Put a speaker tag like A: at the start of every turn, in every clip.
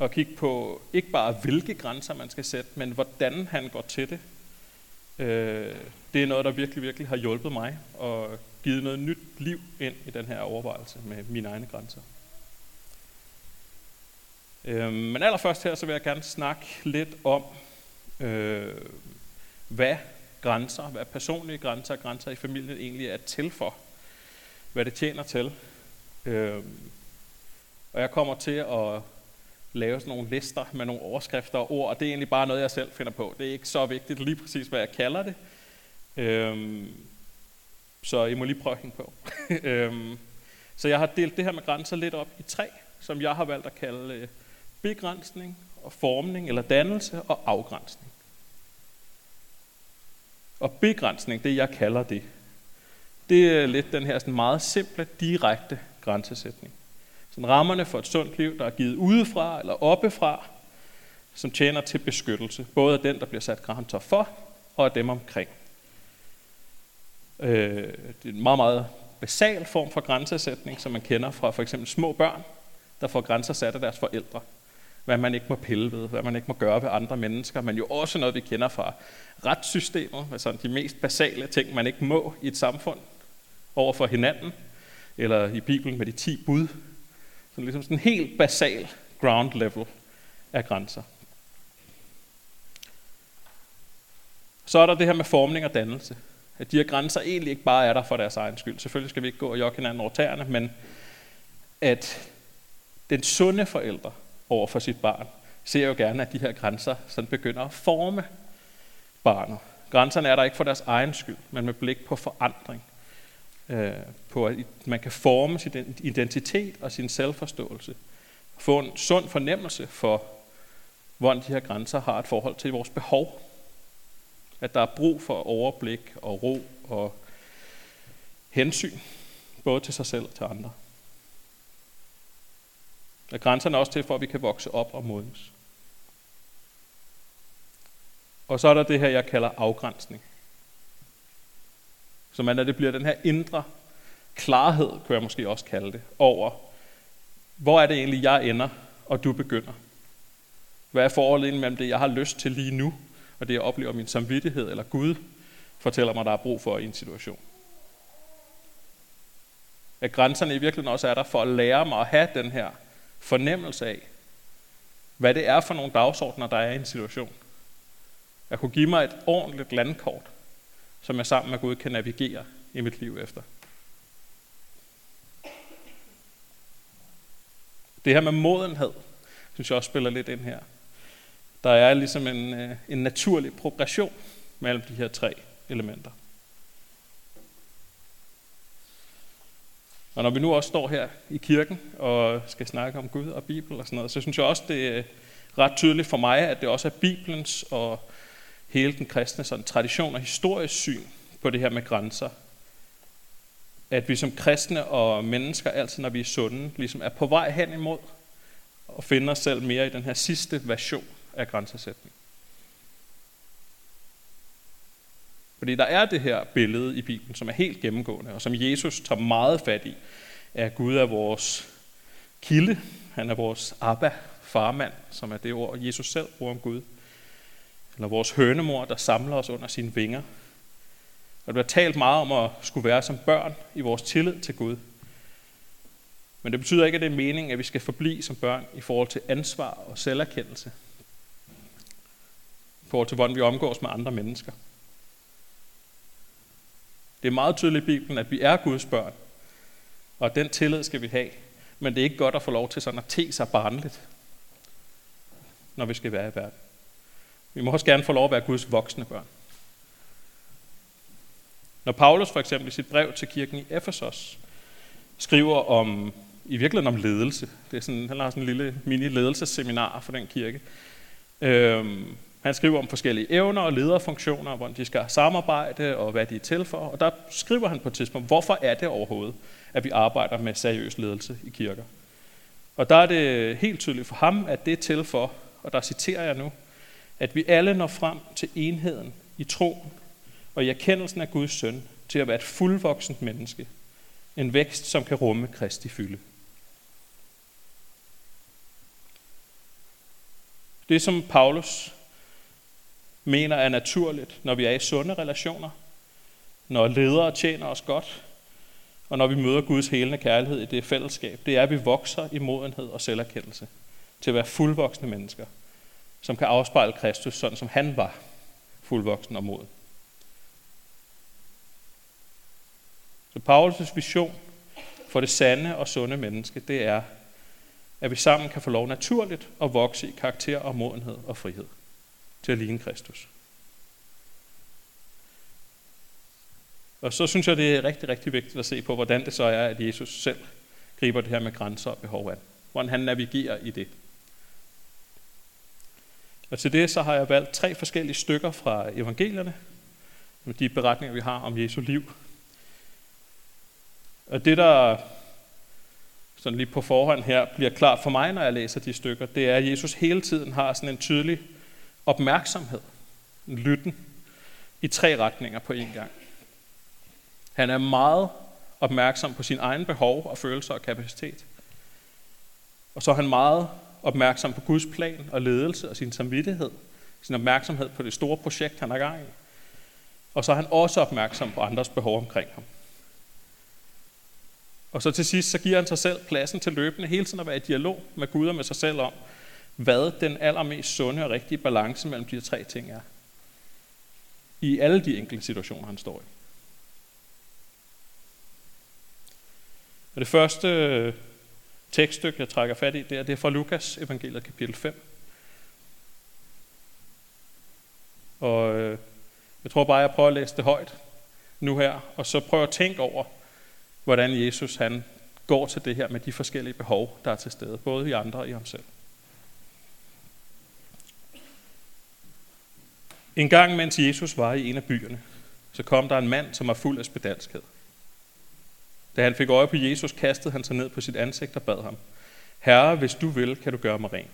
A: at kigge på ikke bare hvilke grænser man skal sætte, men hvordan han går til det. Øh, det er noget, der virkelig, virkelig har hjulpet mig og givet noget nyt liv ind i den her overvejelse med mine egne grænser. Øh, men allerførst her, så vil jeg gerne snakke lidt om, øh, hvad grænser, hvad personlige grænser og grænser i familien egentlig er til for. Hvad det tjener til. Øh, og jeg kommer til at lave sådan nogle lister med nogle overskrifter og ord, og det er egentlig bare noget, jeg selv finder på. Det er ikke så vigtigt lige præcis, hvad jeg kalder det. Øhm, så I må lige prøve at hænge på. øhm, så jeg har delt det her med grænser lidt op i tre, som jeg har valgt at kalde øh, begrænsning og formning eller dannelse og afgrænsning. Og begrænsning, det jeg kalder det, det er lidt den her sådan meget simple, direkte grænsesætning. Sådan rammerne for et sundt liv, der er givet udefra eller oppefra, som tjener til beskyttelse, både af den, der bliver sat grænser for, og af dem omkring. Øh, det er en meget, meget basal form for grænsesætning, som man kender fra for eksempel små børn, der får grænser sat af deres forældre. Hvad man ikke må pille ved, hvad man ikke må gøre ved andre mennesker, men jo også noget, vi kender fra retssystemet, altså de mest basale ting, man ikke må i et samfund over for hinanden, eller i Bibelen med de 10 bud, så ligesom sådan en helt basal ground level af grænser. Så er der det her med formning og dannelse. At de her grænser egentlig ikke bare er der for deres egen skyld. Selvfølgelig skal vi ikke gå og jokke hinanden over tæerne, men at den sunde forælder over for sit barn, ser jo gerne, at de her grænser sådan begynder at forme barnet. Grænserne er der ikke for deres egen skyld, men med blik på forandring øh, på, at man kan forme sin identitet og sin selvforståelse. Få en sund fornemmelse for, hvordan de her grænser har et forhold til vores behov. At der er brug for overblik og ro og hensyn, både til sig selv og til andre. Og grænserne er også til, for at vi kan vokse op og modnes. Og så er der det her, jeg kalder afgrænsning. Så man, at det bliver den her indre klarhed, kunne jeg måske også kalde det, over, hvor er det egentlig, jeg ender, og du begynder? Hvad er forholdet mellem det, jeg har lyst til lige nu, og det, jeg oplever min samvittighed, eller Gud fortæller mig, der er brug for i en situation? At grænserne i virkeligheden også er der for at lære mig at have den her fornemmelse af, hvad det er for nogle dagsordner, der er i en situation. At kunne give mig et ordentligt landkort, som jeg sammen med Gud kan navigere i mit liv efter. Det her med modenhed, synes jeg også spiller lidt ind her. Der er ligesom en, øh, en naturlig progression mellem de her tre elementer. Og når vi nu også står her i kirken og skal snakke om Gud og Bibel og sådan noget, så synes jeg også, det er ret tydeligt for mig, at det også er Bibelens og hele den kristne sådan, tradition og historisk syn på det her med grænser. At vi som kristne og mennesker altid, når vi er sunde, ligesom er på vej hen imod og finder os selv mere i den her sidste version af grænsesætning. Fordi der er det her billede i Bibelen, som er helt gennemgående, og som Jesus tager meget fat i, at Gud er vores kilde, han er vores Abba, farmand, som er det ord, Jesus selv bruger om Gud eller vores hønemor, der samler os under sine vinger. Og det har talt meget om at skulle være som børn i vores tillid til Gud. Men det betyder ikke, at det er meningen, at vi skal forblive som børn i forhold til ansvar og selverkendelse. I forhold til, hvordan vi omgås med andre mennesker. Det er meget tydeligt i Bibelen, at vi er Guds børn. Og den tillid skal vi have. Men det er ikke godt at få lov til sådan at te sig barnligt, når vi skal være i verden. Vi må også gerne få lov at være Guds voksne børn. Når Paulus for eksempel i sit brev til kirken i Efesos skriver om, i virkeligheden om ledelse, det er sådan, han har sådan en lille mini-ledelsesseminar for den kirke, øhm, han skriver om forskellige evner og lederfunktioner, hvordan de skal samarbejde og hvad de er til for. Og der skriver han på et tidspunkt, hvorfor er det overhovedet, at vi arbejder med seriøs ledelse i kirker. Og der er det helt tydeligt for ham, at det er til for, og der citerer jeg nu, at vi alle når frem til enheden i troen og i erkendelsen af Guds søn til at være et fuldvoksent menneske. En vækst, som kan rumme Kristi fylde. Det, som Paulus mener er naturligt, når vi er i sunde relationer, når ledere tjener os godt, og når vi møder Guds helende kærlighed i det fællesskab, det er, at vi vokser i modenhed og selverkendelse til at være fuldvoksne mennesker, som kan afspejle Kristus, sådan som han var fuldvoksen og moden. Så Paulus' vision for det sande og sunde menneske, det er, at vi sammen kan få lov naturligt at vokse i karakter og modenhed og frihed til at ligne Kristus. Og så synes jeg, det er rigtig, rigtig vigtigt at se på, hvordan det så er, at Jesus selv griber det her med grænser og behov an. Hvordan han navigerer i det. Og til det så har jeg valgt tre forskellige stykker fra evangelierne, de beretninger, vi har om Jesu liv. Og det, der sådan lige på forhånd her bliver klart for mig, når jeg læser de stykker, det er, at Jesus hele tiden har sådan en tydelig opmærksomhed, en lytten, i tre retninger på én gang. Han er meget opmærksom på sin egen behov og følelser og kapacitet. Og så er han meget opmærksom på Guds plan og ledelse og sin samvittighed, sin opmærksomhed på det store projekt, han er gang i. Og så er han også opmærksom på andres behov omkring ham. Og så til sidst, så giver han sig selv pladsen til løbende hele tiden at være i dialog med Gud og med sig selv om, hvad den allermest sunde og rigtige balance mellem de tre ting er. I alle de enkelte situationer, han står i. Og det første tekststykke, jeg trækker fat i, der, det er fra Lukas evangeliet kapitel 5. Og øh, jeg tror bare, jeg prøver at læse det højt nu her, og så prøver at tænke over, hvordan Jesus han går til det her med de forskellige behov, der er til stede, både i andre og i ham selv. En gang, mens Jesus var i en af byerne, så kom der en mand, som var fuld af spedalskhed. Da han fik øje på Jesus, kastede han sig ned på sit ansigt og bad ham, Herre, hvis du vil, kan du gøre mig ren.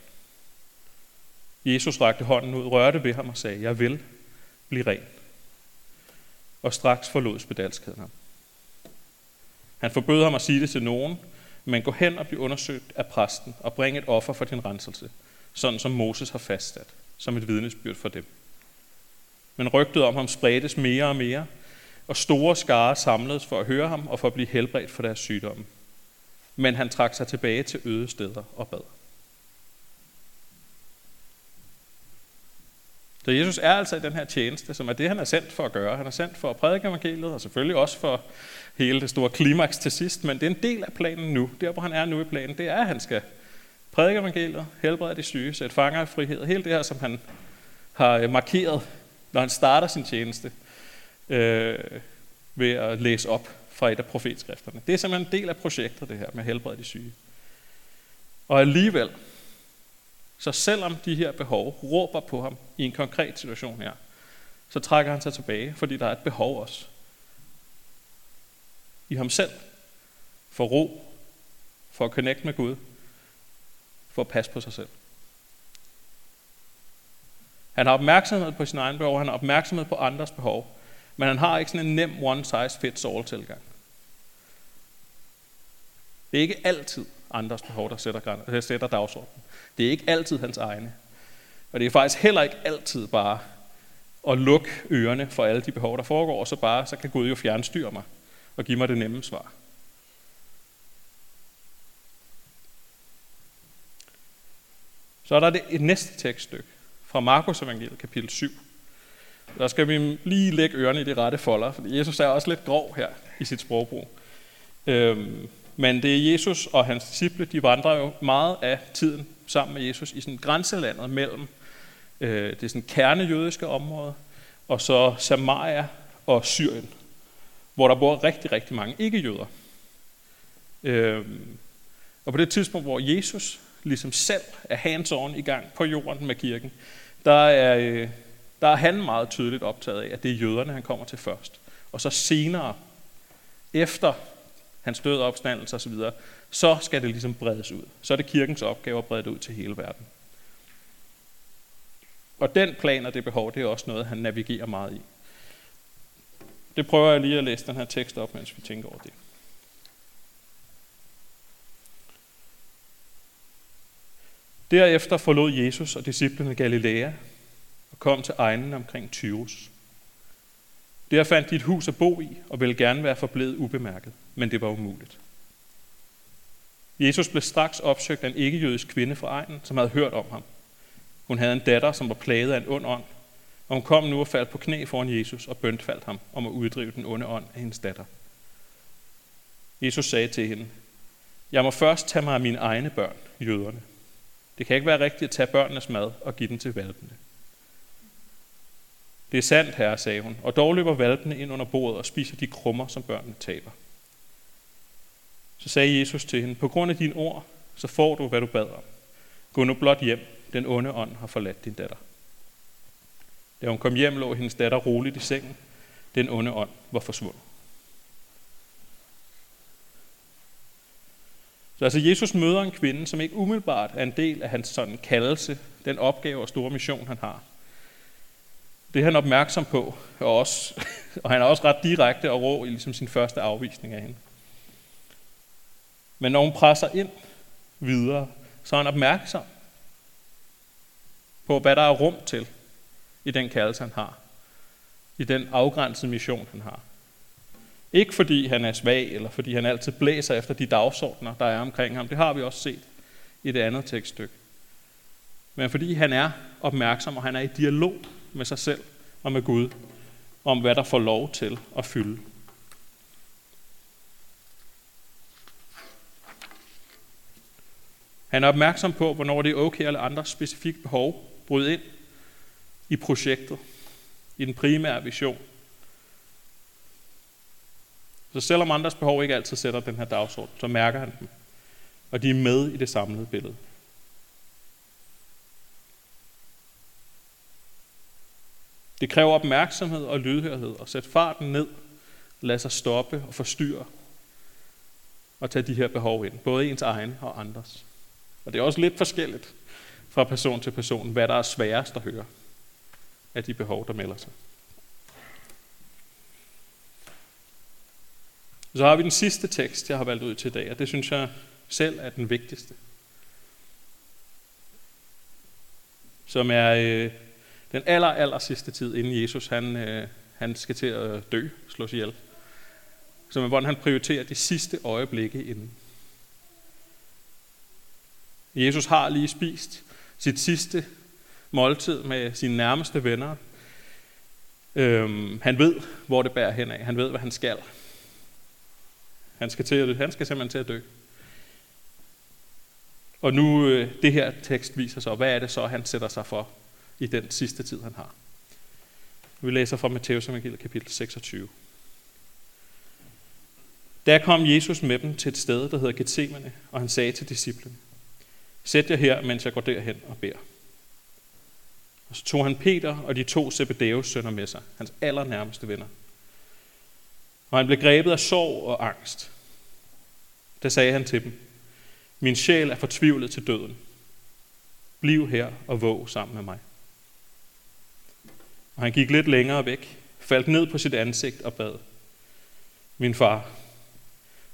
A: Jesus rakte hånden ud, rørte ved ham og sagde, jeg vil blive ren. Og straks forlod spedalskheden ham. Han forbød ham at sige det til nogen, men gå hen og blive undersøgt af præsten og bring et offer for din renselse, sådan som Moses har fastsat, som et vidnesbyrd for dem. Men rygtet om ham spredtes mere og mere, og store skare samledes for at høre ham og for at blive helbredt for deres sygdomme. Men han trak sig tilbage til øde steder og bad. Så Jesus er altså i den her tjeneste, som er det, han er sendt for at gøre. Han er sendt for at prædike evangeliet, og selvfølgelig også for hele det store klimaks til sidst, men det er en del af planen nu. Der, hvor han er nu i planen, det er, at han skal prædike evangeliet, helbrede de syge, sætte fanger i frihed. Hele det her, som han har markeret, når han starter sin tjeneste, øh, ved at læse op fra et af profetskrifterne. Det er simpelthen en del af projektet, det her med helbred de syge. Og alligevel, så selvom de her behov råber på ham i en konkret situation her, så trækker han sig tilbage, fordi der er et behov også. I ham selv. For ro. For at connecte med Gud. For at passe på sig selv. Han har opmærksomhed på sin egen behov, han har opmærksomhed på andres behov, men han har ikke sådan en nem one size fits all tilgang. Det er ikke altid andres behov, der sætter, sætter dagsordenen. Det er ikke altid hans egne. Og det er faktisk heller ikke altid bare at lukke ørerne for alle de behov, der foregår, og så bare, så kan Gud jo fjernstyre mig og give mig det nemme svar. Så er der det et næste tekststykke fra Markus evangeliet, kapitel 7. Der skal vi lige lægge ørerne i de rette folder, for Jesus er også lidt grov her i sit sprogbrug. Øhm, men det er Jesus og hans disciple, de vandrer jo meget af tiden sammen med Jesus i sådan grænselandet mellem øh, det sådan kernejødiske område, og så Samaria og Syrien, hvor der bor rigtig, rigtig mange ikke-jøder. Øhm, og på det tidspunkt, hvor Jesus ligesom selv er hands on i gang på jorden med kirken, der er, øh, der er han meget tydeligt optaget af, at det er jøderne, han kommer til først. Og så senere, efter hans død, opstandelse osv., så skal det ligesom bredes ud. Så er det kirkens opgave at brede det ud til hele verden. Og den plan og det behov, det er også noget, han navigerer meget i. Det prøver jeg lige at læse den her tekst op, mens vi tænker over det. Derefter forlod Jesus og disciplene Galilea og kom til egnen omkring Tyrus. Der fandt de et hus at bo i og ville gerne være forblevet ubemærket, men det var umuligt. Jesus blev straks opsøgt af en ikke-jødisk kvinde fra egnen, som havde hørt om ham. Hun havde en datter, som var plaget af en ond ånd, og hun kom nu og faldt på knæ foran Jesus og bøntfaldt ham om at uddrive den onde ånd af hendes datter. Jesus sagde til hende, jeg må først tage mig af mine egne børn, jøderne. Det kan ikke være rigtigt at tage børnenes mad og give den til valpene. Det er sandt, herre, sagde hun, og dog løber valpene ind under bordet og spiser de krummer, som børnene taber. Så sagde Jesus til hende, på grund af dine ord, så får du, hvad du bad om. Gå nu blot hjem, den onde ånd har forladt din datter. Da hun kom hjem, lå hendes datter roligt i sengen. Den onde ånd var forsvundet. Så altså Jesus møder en kvinde, som ikke umiddelbart er en del af hans sådan kaldelse, den opgave og store mission, han har. Det er han opmærksom på, og, også, og han er også ret direkte og rå i ligesom sin første afvisning af hende. Men når hun presser ind videre, så er han opmærksom på, hvad der er rum til i den kaldelse, han har. I den afgrænsede mission, han har. Ikke fordi han er svag, eller fordi han altid blæser efter de dagsordner, der er omkring ham. Det har vi også set i det andet tekststykke. Men fordi han er opmærksom, og han er i dialog med sig selv og med Gud, om hvad der får lov til at fylde. Han er opmærksom på, hvornår det er okay eller andre specifikke behov bryde ind i projektet, i den primære vision. Så selvom andres behov ikke altid sætter den her dagsorden, så mærker han dem, og de er med i det samlede billede. Det kræver opmærksomhed og lydhørhed at sætte farten ned, lade sig stoppe og forstyrre og tage de her behov ind, både ens egen og andres. Og det er også lidt forskelligt fra person til person, hvad der er sværest at høre af de behov, der melder sig. Så har vi den sidste tekst, jeg har valgt ud til i dag, og det synes jeg selv er den vigtigste. Som er øh, den aller, aller sidste tid, inden Jesus han, øh, han skal til at dø, slås ihjel. Så er, hvordan han prioriterer de sidste øjeblikke inden. Jesus har lige spist sit sidste måltid med sine nærmeste venner. Øhm, han ved, hvor det bærer hen af. Han ved, hvad han skal. Han skal, til at, han skal simpelthen til at dø. Og nu øh, det her tekst viser så, hvad er det så, han sætter sig for i den sidste tid, han har. Vi læser fra Matthæus evangeliet kapitel 26. Der kom Jesus med dem til et sted, der hedder Gethsemane, og han sagde til disciplene, Sæt jer her, mens jeg går derhen og beder. Og så tog han Peter og de to Zebedeus sønner med sig, hans allernærmeste venner. Og han blev grebet af sorg og angst. Der sagde han til dem, min sjæl er fortvivlet til døden. Bliv her og våg sammen med mig. Og han gik lidt længere væk, faldt ned på sit ansigt og bad. Min far,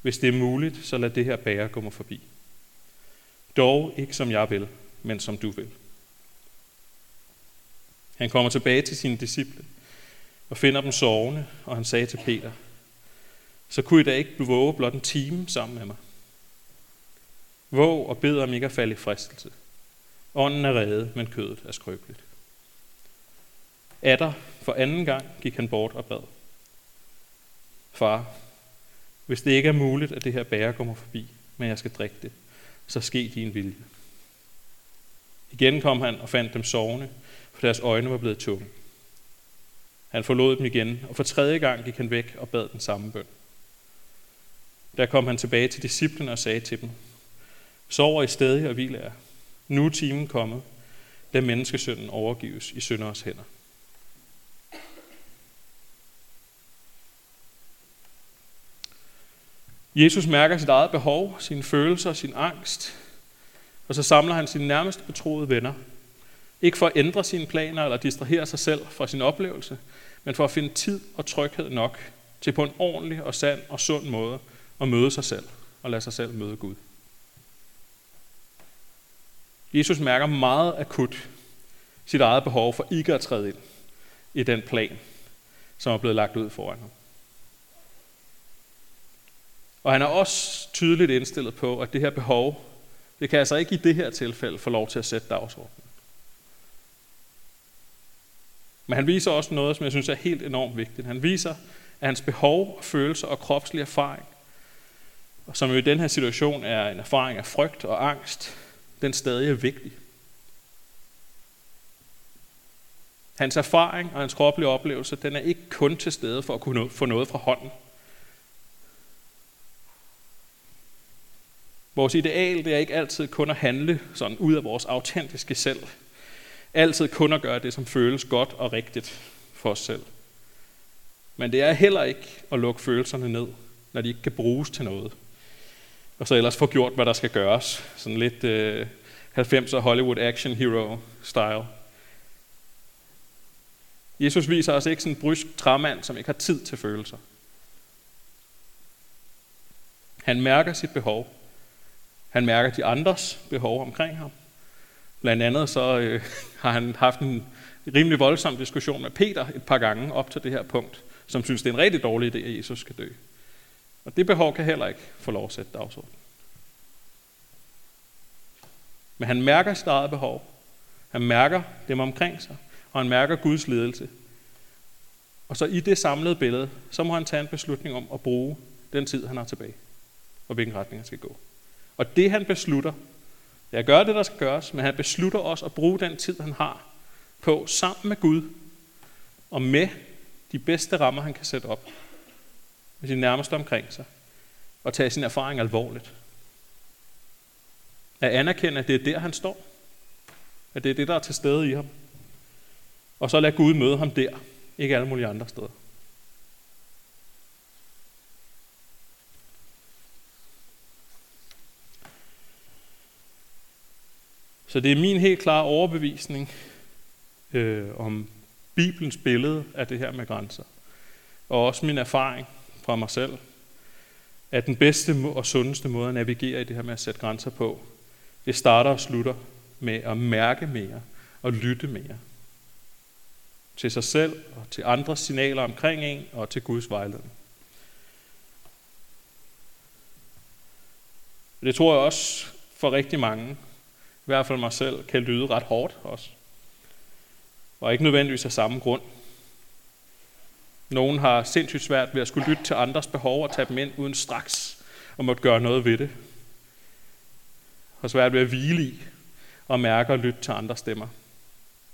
A: hvis det er muligt, så lad det her bære gå mig forbi. Dog ikke som jeg vil, men som du vil. Han kommer tilbage til sine disciple og finder dem sovende, og han sagde til Peter, så kunne I da ikke våge blot en time sammen med mig. Våg og bed om ikke at falde i fristelse. Ånden er reddet, men kødet er skrøbeligt. Atter for anden gang gik han bort og bad. Far, hvis det ikke er muligt, at det her bære kommer forbi, men jeg skal drikke det, så ske din vilje. Igen kom han og fandt dem sovende, for deres øjne var blevet tunge. Han forlod dem igen, og for tredje gang gik han væk og bad den samme bøn. Der kom han tilbage til disciplene og sagde til dem, Sover I stadig og hviler er. Nu er timen kommet, da menneskesønnen overgives i synderes hænder. Jesus mærker sit eget behov, sine følelser og sin angst, og så samler han sine nærmeste betroede venner. Ikke for at ændre sine planer eller distrahere sig selv fra sin oplevelse, men for at finde tid og tryghed nok til på en ordentlig og sand og sund måde at møde sig selv og lade sig selv møde Gud. Jesus mærker meget akut sit eget behov for ikke at træde ind i den plan, som er blevet lagt ud foran ham. Og han er også tydeligt indstillet på, at det her behov, det kan altså ikke i det her tilfælde få lov til at sætte dagsordenen. Men han viser også noget, som jeg synes er helt enormt vigtigt. Han viser, at hans behov, følelser og kropslig erfaring, som jo i den her situation er en erfaring af frygt og angst, den stadig er vigtig. Hans erfaring og hans kropslige oplevelse, den er ikke kun til stede for at kunne få noget fra hånden. Vores ideal det er ikke altid kun at handle sådan ud af vores autentiske selv. Altid kun at gøre det, som føles godt og rigtigt for os selv. Men det er heller ikke at lukke følelserne ned, når de ikke kan bruges til noget. Og så ellers få gjort, hvad der skal gøres. Sådan lidt øh, 90'er Hollywood action hero style. Jesus viser os ikke sådan en brysk træmand, som ikke har tid til følelser. Han mærker sit behov. Han mærker de andres behov omkring ham. Blandt andet så øh, har han haft en rimelig voldsom diskussion med Peter et par gange op til det her punkt, som synes, det er en rigtig dårlig idé, at Jesus skal dø. Og det behov kan heller ikke få lov at sætte dagsordenen. Men han mærker sit eget behov. Han mærker dem omkring sig, og han mærker Guds ledelse. Og så i det samlede billede, så må han tage en beslutning om at bruge den tid, han har tilbage, og hvilken retning han skal gå. Og det han beslutter, jeg gør det, der skal gøres, men han beslutter også at bruge den tid, han har på, sammen med Gud, og med de bedste rammer, han kan sætte op, med sin nærmeste omkring sig, og tage sin erfaring alvorligt. At anerkende, at det er der, han står. At det er det, der er til stede i ham. Og så lad Gud møde ham der, ikke alle mulige andre steder. Så det er min helt klare overbevisning øh, om Bibelens billede af det her med grænser. Og også min erfaring fra mig selv, at den bedste og sundeste måde at navigere i det her med at sætte grænser på, det starter og slutter med at mærke mere og lytte mere. Til sig selv og til andres signaler omkring en og til Guds vejledning. Det tror jeg også for rigtig mange, i hvert fald mig selv, kan lyde ret hårdt også. Og ikke nødvendigvis af samme grund. Nogen har sindssygt svært ved at skulle lytte til andres behov og tage dem ind uden straks og måtte gøre noget ved det har svært ved at hvile i og mærke og lytte til andre stemmer,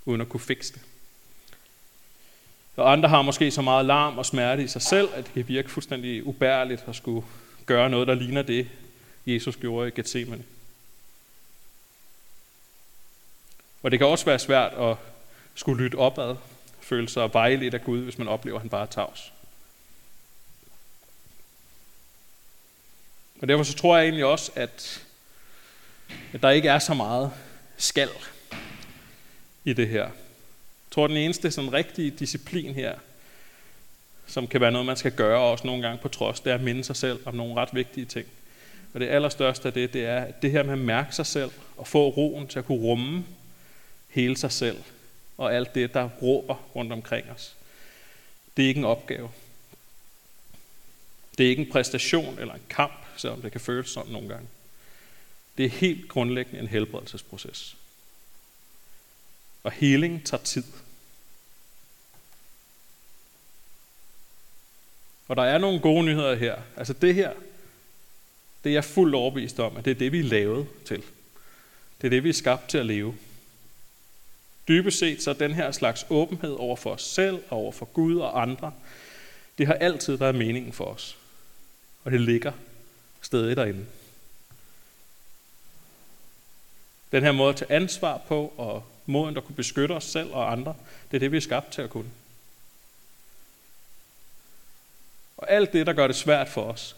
A: uden at kunne fikse det. Og andre har måske så meget larm og smerte i sig selv, at det kan virke fuldstændig ubærligt at skulle gøre noget, der ligner det, Jesus gjorde i Gethsemane. Og det kan også være svært at skulle lytte opad, føle sig vejledt af Gud, hvis man oplever, at han bare er tavs. Og derfor så tror jeg egentlig også, at at der ikke er så meget skal i det her. Jeg tror, den eneste sådan rigtige disciplin her, som kan være noget, man skal gøre også nogle gange på trods, det er at minde sig selv om nogle ret vigtige ting. Og det allerstørste af det, det er at det her med at mærke sig selv og få roen til at kunne rumme hele sig selv og alt det, der råber rundt omkring os. Det er ikke en opgave. Det er ikke en præstation eller en kamp, selvom det kan føles sådan nogle gange. Det er helt grundlæggende en helbredelsesproces. Og heling tager tid. Og der er nogle gode nyheder her. Altså det her, det er jeg fuldt overbevist om, at det er det, vi er lavet til. Det er det, vi er skabt til at leve. Dybest set så den her slags åbenhed over for os selv og over for Gud og andre, det har altid været meningen for os. Og det ligger stadig derinde. Den her måde at tage ansvar på, og måden at kunne beskytte os selv og andre, det er det, vi er skabt til at kunne. Og alt det, der gør det svært for os,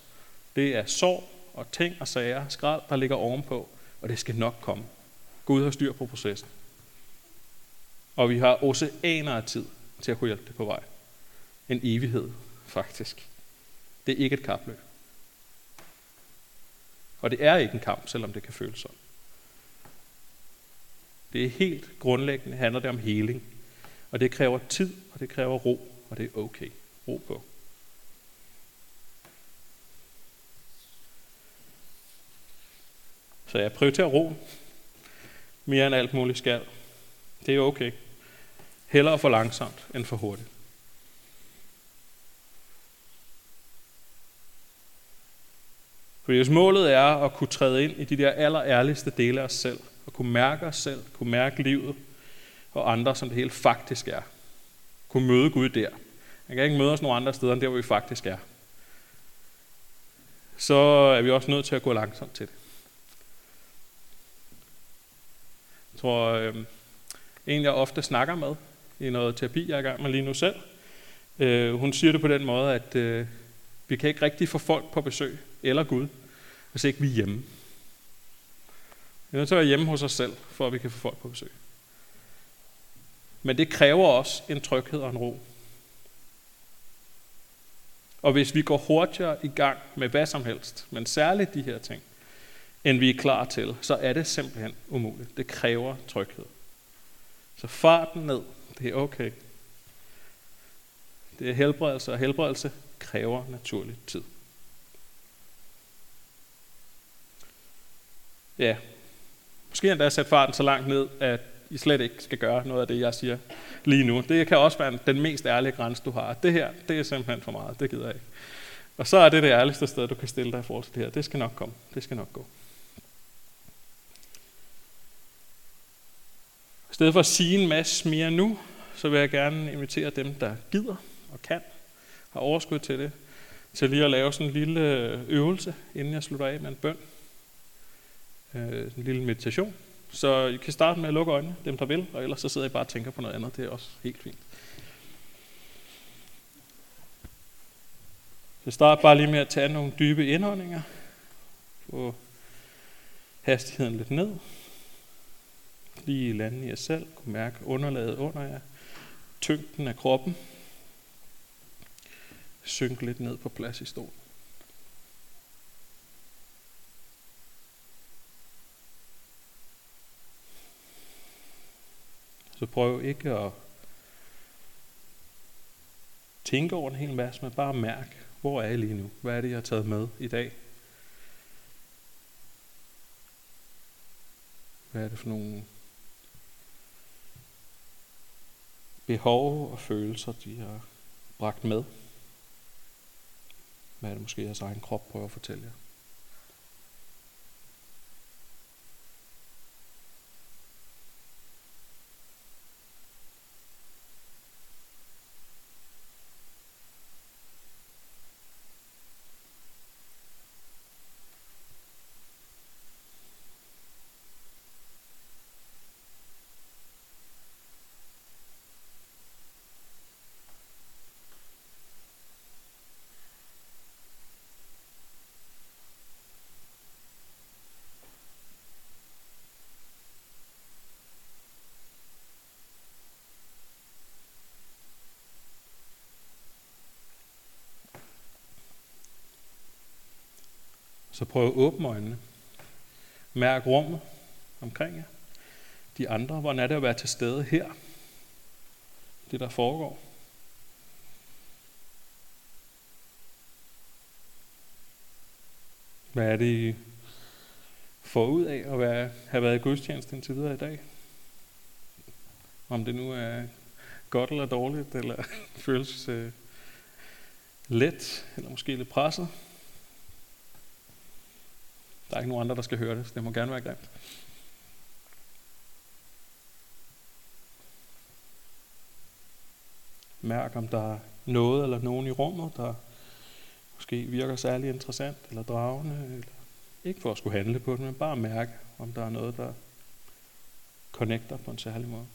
A: det er sorg og ting og sager, skrald, der ligger ovenpå, og det skal nok komme. Gud har styr på processen. Og vi har oceaner af tid til at kunne hjælpe det på vej. En evighed, faktisk. Det er ikke et kapløb. Og det er ikke en kamp, selvom det kan føles sådan. Det er helt grundlæggende, handler det om heling. Og det kræver tid, og det kræver ro, og det er okay. Ro på. Så jeg prioriterer ro mere end alt muligt skal. Det er okay. Hellere for langsomt end for hurtigt. For hvis målet er at kunne træde ind i de der allerærligste dele af os selv, og kunne mærke os selv, kunne mærke livet og andre, som det hele faktisk er, kunne møde Gud der. Man kan ikke møde os nogen andre steder, end der, hvor vi faktisk er. Så er vi også nødt til at gå langsomt til det. Jeg tror, øh, en jeg ofte snakker med i noget terapi, jeg er i gang med lige nu selv, øh, hun siger det på den måde, at øh, vi kan ikke rigtig få folk på besøg, eller Gud, hvis ikke vi er hjemme. Vi er nødt til at være hjemme hos os selv, for at vi kan få folk på besøg. Men det kræver også en tryghed og en ro. Og hvis vi går hurtigere i gang med hvad som helst, men særligt de her ting, end vi er klar til, så er det simpelthen umuligt. Det kræver tryghed. Så farten ned, det er okay. Det er helbredelse, og helbredelse kræver naturligt tid. Ja, måske endda sætte farten så langt ned, at I slet ikke skal gøre noget af det, jeg siger lige nu. Det kan også være den mest ærlige grænse, du har. Det her, det er simpelthen for meget. Det gider jeg ikke. Og så er det det ærligste sted, du kan stille dig i forhold til det her. Det skal nok komme. Det skal nok gå. I stedet for at sige en masse mere nu, så vil jeg gerne invitere dem, der gider og kan, har overskud til det, til lige at lave sådan en lille øh, øvelse, inden jeg slutter af med en bøn. Øh, en lille meditation. Så I kan starte med at lukke øjnene, dem der vil, og ellers så sidder I bare og tænker på noget andet. Det er også helt fint. Så start bare lige med at tage nogle dybe indåndinger. Få hastigheden lidt ned. Lige lande i jer selv. Kunne mærke underlaget under jer. Tyngden af kroppen. Synk lidt ned på plads i stolen. Så prøv ikke at tænke over en hel masse, men bare mærk, hvor er jeg lige nu? Hvad er det, jeg har taget med i dag? Hvad er det for nogle behov og følelser, de har bragt med? Hvad er det måske, jeres egen krop prøver at fortælle jer? Så prøv at åbne øjnene. Mærk rummet omkring jer. De andre, hvordan er det at være til stede her? Det, der foregår. Hvad er det, I får ud af at være, have været i gudstjeneste indtil videre i dag? Om det nu er godt eller dårligt, eller føles øh, let, eller måske lidt presset. Der er ikke nogen andre, der skal høre det, så det må gerne være grimt. Mærk, om der er noget eller nogen i rummet, der måske virker særlig interessant eller dragende. Eller ikke for at skulle handle på det, men bare mærke, om der er noget, der connecter på en særlig måde.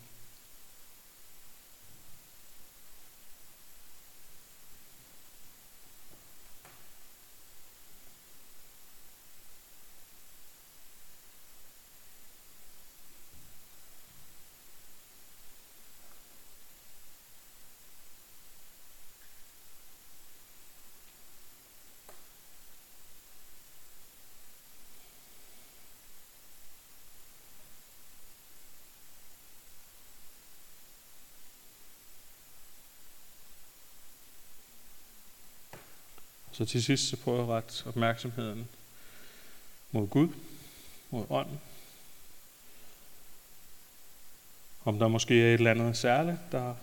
A: Så til sidst så prøver jeg at rette opmærksomheden mod Gud, mod ånden. Om der måske er et eller andet særligt, der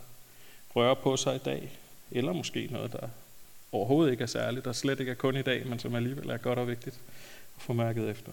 A: rører på sig i dag, eller måske noget, der overhovedet ikke er særligt, der slet ikke er kun i dag, men som alligevel er godt og vigtigt at få mærket efter.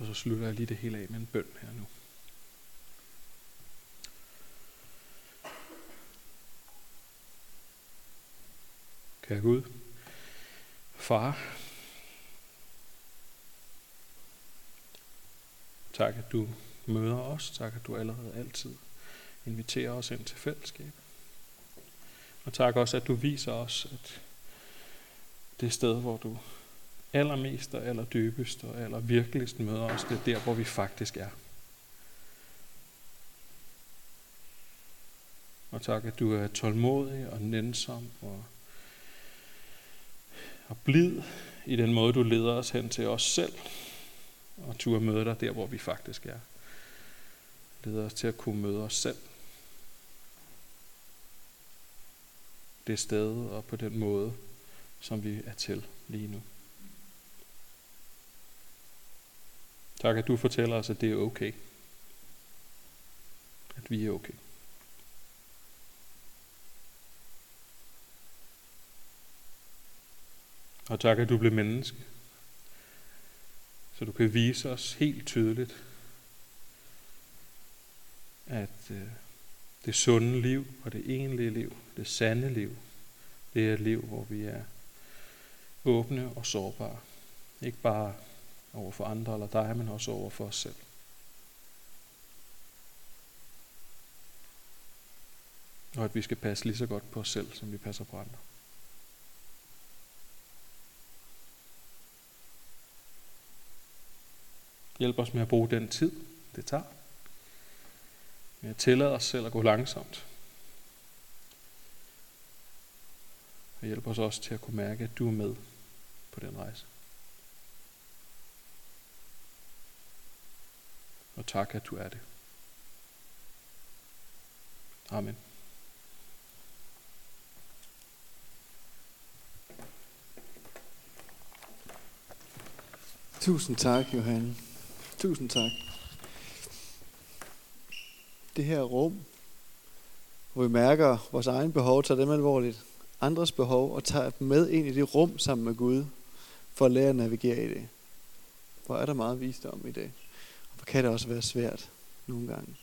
A: Og så slutter jeg lige det hele af med en bøn her nu. Kære Gud, Far, tak at du møder os, tak at du allerede altid inviterer os ind til fællesskab. Og tak også, at du viser os, at det sted, hvor du allermest og allerdybest og allervirkeligst møder os, det er der, hvor vi faktisk er. Og tak, at du er tålmodig og nænsom og, og blid i den måde, du leder os hen til os selv. Og du at møde dig der, hvor vi faktisk er. Leder os til at kunne møde os selv. Det sted og på den måde, som vi er til lige nu. Tak, at du fortæller os, at det er okay. At vi er okay. Og tak, at du blev menneske. Så du kan vise os helt tydeligt, at øh, det sunde liv og det egentlige liv, det sande liv, det er et liv, hvor vi er åbne og sårbare. Ikke bare over for andre eller dig, men også over for os selv. Og at vi skal passe lige så godt på os selv, som vi passer på andre. Hjælp os med at bruge den tid, det tager. Med at tillade os selv at gå langsomt. Og hjælp os også til at kunne mærke, at du er med på den rejse. Og tak, at du er det. Amen.
B: Tusind tak, Johan. Tusind tak. Det her rum, hvor vi mærker vores egen behov, tager dem alvorligt, andres behov, og tager dem med ind i det rum sammen med Gud, for at lære at navigere i det. Hvor er der meget visdom i det. Kan det også være svært nogle gange.